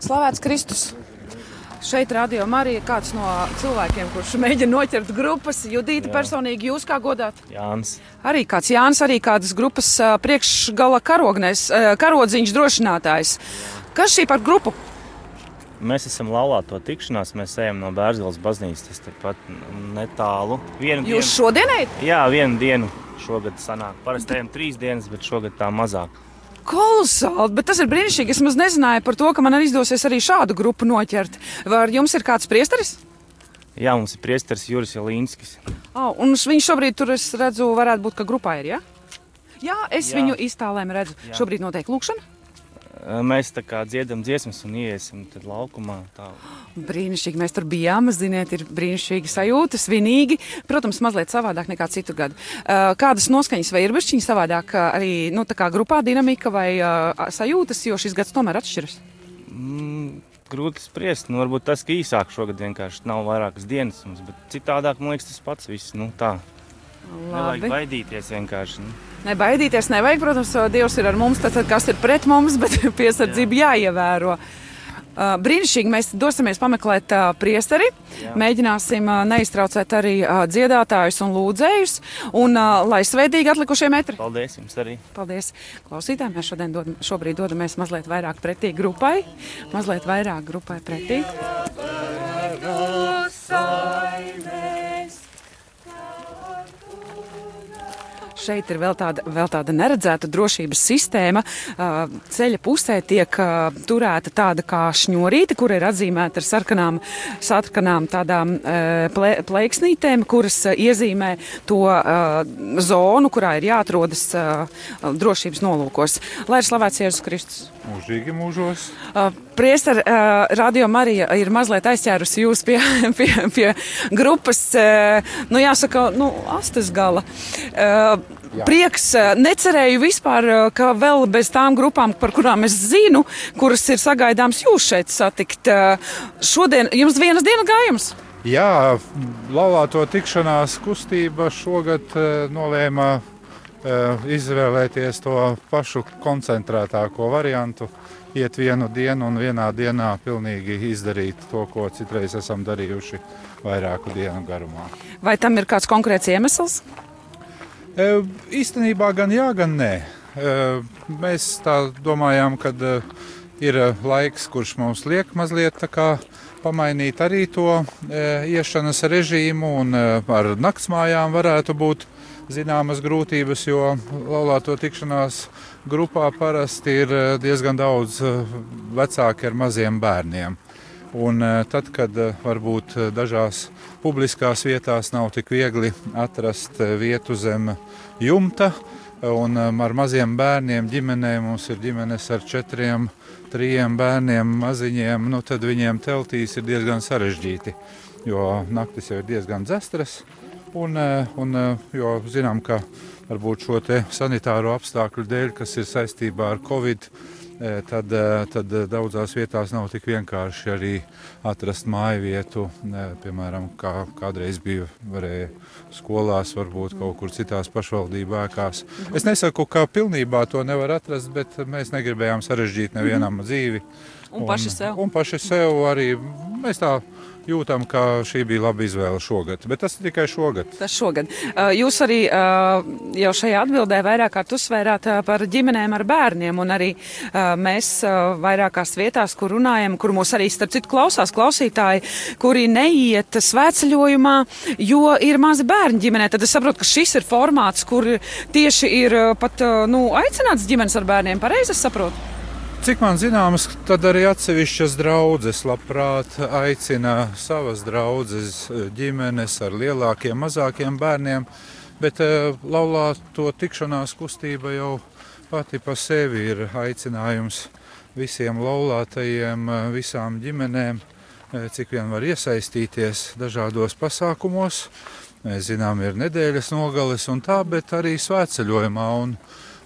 Slavēts Kristus! Šeit radio Marija kāds no cilvēkiem, kurš mēģina noķert grupas. Judīta Jā. personīgi jūs kā godāt? Jānis. Arī kāds Jānis, arī kādas grupas priekšgala karognēs, karodziņš drošinātājs. Kas šī par grupu? Mēs esam laulāto tikšanās, mēs ejam no Bērzgales baznīcas, tas tepat netālu. Vienu Jūs dienu, šodien ejat? Jā, vienu dienu šogad sanāk. Parasti ejam trīs dienas, bet šogad tā mazāk. Kolosāli, bet tas ir brīnišķīgi. Es maz nezināju par to, ka man arī izdosies arī šādu grupu noķert. Vai jums ir kāds priesteris? Jā, mums ir priesteris Juris Jelīnskis. Oh, un viņš šobrīd tur, es redzu, varētu būt, ka grupā ir, ja? Jā, es Jā. viņu iztālēm redzu. Jā. Šobrīd notiek lūkšana. Mēs tā kā dziedam dziesmas un iesim laukumā. Tā. Brīnišķīgi, mēs tur bijām. Ziniet, ir brīnišķīgi sajūta, svinīgi. Protams, mazliet savādāk nekā citu gadu. Kādas noskaņas vai ir bišķiņas savādāk arī nu, grupā dinamika vai sajūtas, jo šis gads tomēr atšķiras? Mm. Grūti spriest. Nu, varbūt tas, ka īsāk šogad vienkārši nav vairākas dienas, mums, bet citādāk man liekas, tas pats viss. Nu, tā. Labi. Nevajag baidīties vienkārši. Nu. Nebaidīties nevajag, protams, Dievs ir ar mums, tad kas ir pret mums, bet piesardzība Jā. jāievēro. Uh, brīnišķīgi mēs dosimies pameklēt uh, priesteri. Jā. Mēģināsim uh, neiztraucēt arī dziedātājus un lūdzējus. Un lai svētīgi atlikušie metri. Paldies jums arī. Paldies klausītājiem. Mēs šodien dod, šobrīd dodamies mazliet vairāk pretī grupai. Mazliet vairāk grupai pretī. Šeit ir vēl tāda, vēl tāda neredzēta drošības sistēma. Ceļa pusē tiek turēta tāda kā šņurīte, kur ir atzīmēta ar sarkanām, sarkanām tādām plēksnītēm, kuras iezīmē to zonu, kurā ir jāatrodas drošības nolūkos. Lai ir slavēts Jēzus Kristus! Mūžīgi mūžos! Priester, Radio Marija ir mazliet aizķērusi jūs pie, pie, pie grupas, nu jāsaka, nu, astes gala. Jā. Prieks, necerēju vispār, ka vēl bez tām grupām, par kurām es zinu, kuras ir sagaidāms jūs šeit satikt. Šodien jums vienas dienas gājums? Jā, laulāto tikšanās kustība šogad nolēma izvēlēties to pašu koncentrētāko variantu iet vienu dienu un vienā dienā pilnīgi izdarīt to, ko citreiz esam darījuši vairāku dienu garumā. Vai tam ir kāds konkrēts iemesls? E, īstenībā gan jā, gan nē. E, mēs tā domājām, ka e, ir laiks, kurš mums liek mazliet pamainīt arī to e, iešanas režīmu, un e, ar naktsmājām varētu būt zināmas grūtības, jo laulāto tikšanās grupā parasti ir eh, diezgan daudz vecāki ar maziem bērniem. Un tad, kad varbūt dažās publiskās vietās nav tik viegli atrast vietu zem jumta, un ar maziem bērniem ģimenē mums ir ģimenes ar četriem, trijiem bērniem, maziņiem, nu tad viņiem teltīs ir diezgan sarežģīti, jo naktis jau ir diezgan dzestras. Un, un, jo zinām, ka varbūt šo sanitāro apstākļu dēļ, kas ir saistībā ar Covid, e, tad, tad daudzās vietās nav tik vienkārši arī atrast māju vietu. Piemēram, kā kādreiz bija varēja skolās, varbūt kaut kur citās pašvaldību ēkās. Es nesaku, ka pilnībā to nevar atrast, bet mēs negribējām sarežģīt nevienam mhm. dzīvi. Un, un paši sev. Un paši sev arī mēs tā jūtam, ka šī bija laba izvēle šogad. Bet tas tikai šogad. Tas šogad. Uh, jūs arī uh, jau šajā atbildē vairāk kārt uzsvērāt uh, par ģimenēm ar bērniem, un arī mēs vairākās vietās, kur runājam, kur mūs arī starp citu klausās klausītāji, kuri neiet svētceļojumā, jo ir mazi bērni ģimenē. Tad es saprotu, ka šis ir formāts, kur tieši ir pat nu, aicināts ģimenes ar bērniem. Pareizi es saprotu? Cik man zināms, tad arī atsevišķas draudzes labprāt aicina savas draudzes eh, ģimenes ar lielākiem, mazākiem bērniem, bet eh, laulāto tikšanās kustība jau pati pa sevi ir aicinājums visiem laulātajiem, eh, visām ģimenēm, cik vien var iesaistīties dažādos pasākumos. Mēs zinām, ir nedēļas nogales un tā, bet arī svētceļojumā. Un,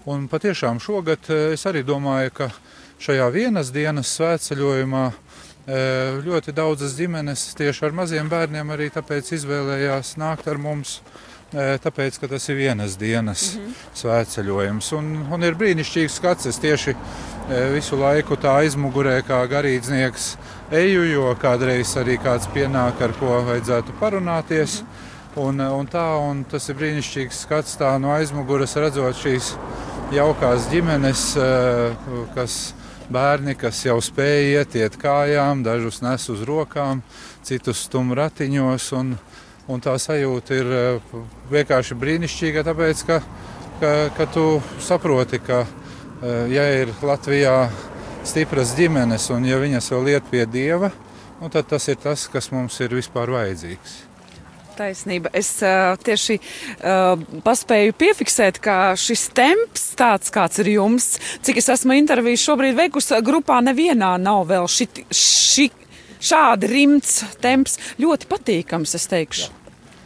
un patiešām šogad es arī domāju, ka šajā vienas dienas svētceļojumā e, ļoti daudzas ģimenes tieši ar maziem bērniem arī tāpēc izvēlējās nākt ar mums. E, tāpēc, ka tas ir vienas dienas mm -hmm. svētceļojums. Un, un ir brīnišķīgs skats. Es tieši visu laiku tā aizmugurē kā garīdznieks eju, jo kādreiz arī kāds pienāk, ar ko vajadzētu parunāties. Un, un tā, un tas ir brīnišķīgs skats tā no aizmugures redzot šīs jaukās ģimenes, kas bērni, kas jau spēja iet, iet kājām, dažus nes uz rokām, citus stum ratiņos. Un, un tā sajūta ir vienkārši brīnišķīga, tāpēc ka, ka, ka tu saproti, ka ja ir Latvijā stipras ģimenes, un ja viņas vēl iet pie dieva, nu, tad tas ir tas, kas mums ir vispār vajadzīgs. Taisnība. Es uh, tieši uh, paspēju piefiksēt, ka šis temps, tāds kāds ir jums, cik es esmu interviju šobrīd veikusi, grupā nevienā nav vēl ši, ši, šādi rimts temps. Ļoti patīkams, es teikšu. Jā.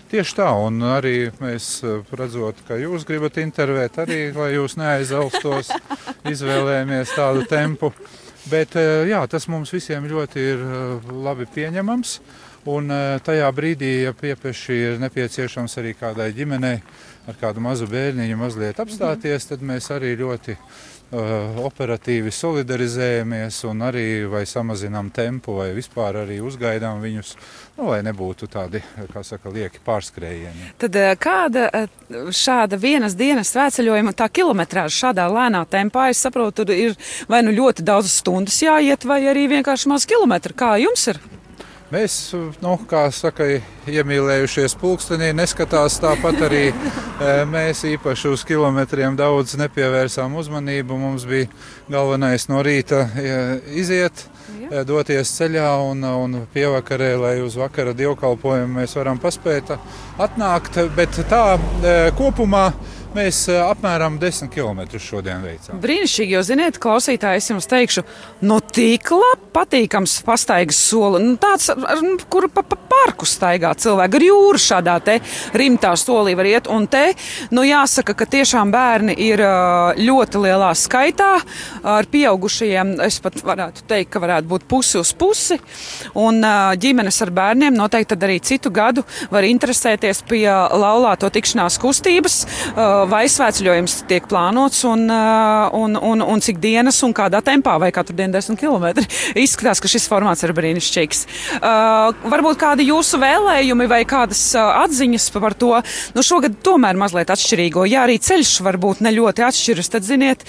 Tieši tā, un arī mēs redzot, ka jūs gribat intervēt, arī lai jūs neaizaustos, izvēlējāmies tādu tempu. Bet jā, tas mums visiem ļoti ir labi pieņemams. Un tajā brīdī, ja piepeši ir nepieciešams arī kādai ģimenei ar kādu mazu bērniņu mazliet apstāties, tad mēs arī ļoti Uh, operatīvi solidarizējamies un arī vai samazinām tempu, vai vispār arī uzgaidām viņus, nu, lai nebūtu tādi, kā saka, lieki pārskrējieni. Tad uh, kāda šāda vienas dienas svētceļojuma tā kilometrāža šādā lēnā tempā, es saprotu, ir vai nu ļoti daudz stundas jāiet, vai arī vienkārši maz kilometru. Kā jums ir? Mēs, nu, kā saka, iemīlējušies pulkstenī, neskatās tāpat arī e, mēs īpaši uz kilometriem daudz nepievērsām uzmanību. Mums bija galvenais no rīta e, iziet, ja. E, doties ceļā un, un pievakarē, lai uz vakara dievkalpojumu mēs varam paspēt atnākt. Bet tā kopumā Mēs eh, apmēram 10 km šodien veicām. Brīnišķīgi, jo, ziniet, klausītāji, es jums teikšu, no tik labi patīkams pastaigas soli. Nu, tāds, kur pa, pa parku staigā cilvēki ar jūru šādā te rimtā solī var iet. Un te, nu, jāsaka, ka tiešām bērni ir ļoti lielā skaitā ar pieaugušajiem. Es pat varētu teikt, ka varētu būt pusi uz pusi. Un ģimenes ar bērniem noteikti arī citu gadu var interesēties pie laulāto tikšanās kustības vai svētceļojums tiek plānots un, un, un, un cik dienas un kādā tempā vai katru dienu 10 km. Izskatās, ka šis formāts ir brīnišķīgs. Uh, varbūt kādi jūsu vēlējumi vai kādas uh, atziņas par to, nu šogad tomēr mazliet atšķirīgo. Ja arī ceļš varbūt ne ļoti atšķiras, tad ziniet,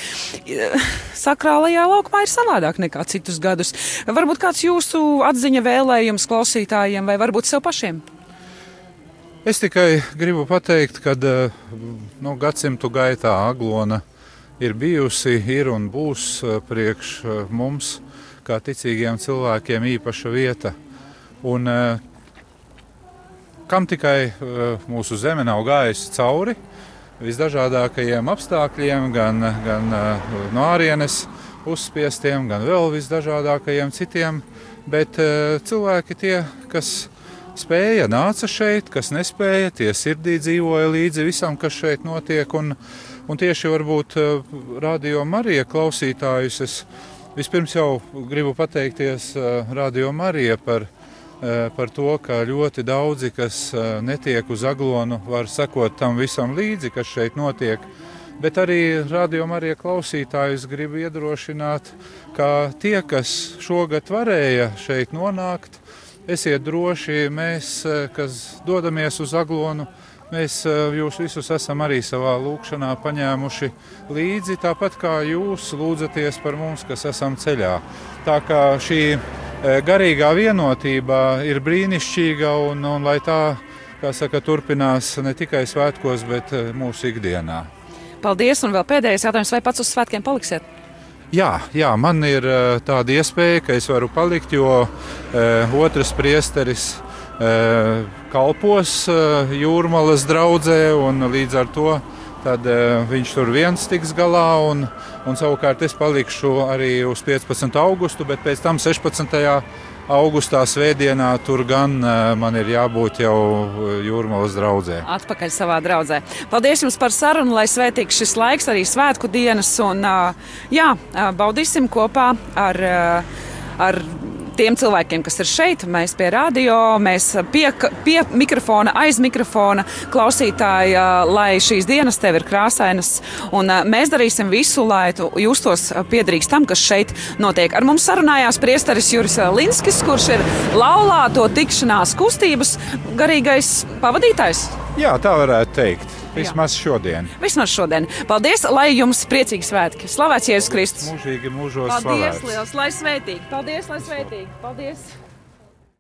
sakrālajā laukumā ir savādāk nekā citus gadus. Varbūt kāds jūsu atziņa vēlējums klausītājiem vai varbūt sev pašiem? Es tikai gribu pateikt, ka eh, nu, gadsimtu gaitā aglona ir bijusi, ir un būs eh, priekš eh, mums, kā ticīgiem cilvēkiem, īpaša vieta. Un, kam tikai mūsu zeme nav gājusi cauri visdažādākajiem apstākļiem, gan, gan no ārienes uzspiestiem, gan vēl visdažādākajiem citiem, bet cilvēki tie, kas spēja, nāca šeit, kas nespēja, tie sirdī dzīvoja līdzi visam, kas šeit notiek. Un, un tieši varbūt eh, radio Marija klausītājus es vispirms jau gribu pateikties eh, radio Marija par, eh, par to, ka ļoti daudzi, kas netiek uz aglonu, var sekot tam visam līdzi, kas šeit notiek. Bet arī rādījumā arī klausītājus gribu iedrošināt, ka tie, kas šogad varēja šeit nonākt, Esiet droši, mēs, eh, kas dodamies uz Aglonu, mēs eh, jūs visus esam arī savā lūkšanā paņēmuši līdzi, tāpat kā jūs lūdzaties par mums, kas esam ceļā. Tā kā šī eh, garīgā vienotība ir brīnišķīga un, un lai tā, kā saka, turpinās ne tikai svētkos, bet mūsu ikdienā. Paldies, un vēl pēdējais jautājums, vai pats uz svētkiem paliksiet? Jā, jā, man ir uh, tāda iespēja, ka es varu palikt, jo uh, otrs priesteris uh, kalpos uh, jūrmalas draudzē, un līdz ar to tad, uh, viņš tur viens tiks galā. Un, un savukārt es palikšu arī uz 15. augustu, bet pēc tam 16 augustā svētdienā tur gan uh, man ir jābūt jau jūrmālas draudzē. Atpakaļ savā draudzē. Paldies jums par sarunu, lai svētīgs šis laiks, arī svētku dienas. Un, uh, jā, baudīsim kopā ar, ar tiem cilvēkiem, kas ir šeit, mēs pie radio, mēs pie, pie mikrofona, aiz mikrofona, klausītāji, lai šīs dienas tev ir krāsainas. Un mēs darīsim visu, lai tu justos piederīgs tam, kas šeit notiek. Ar mums sarunājās priesteris Juris Linskis, kurš ir laulāto tikšanās kustības garīgais pavadītājs. Jā, tā varētu teikt. Vismaz Jā. šodien. Vismaz šodien. Paldies, lai jums priecīgi svētki. Slavēts Jēzus Kristus. Mūžīgi mūžos. Paldies, slavēts. liels, lai svētīgi. Paldies, lai svētīgi. Paldies.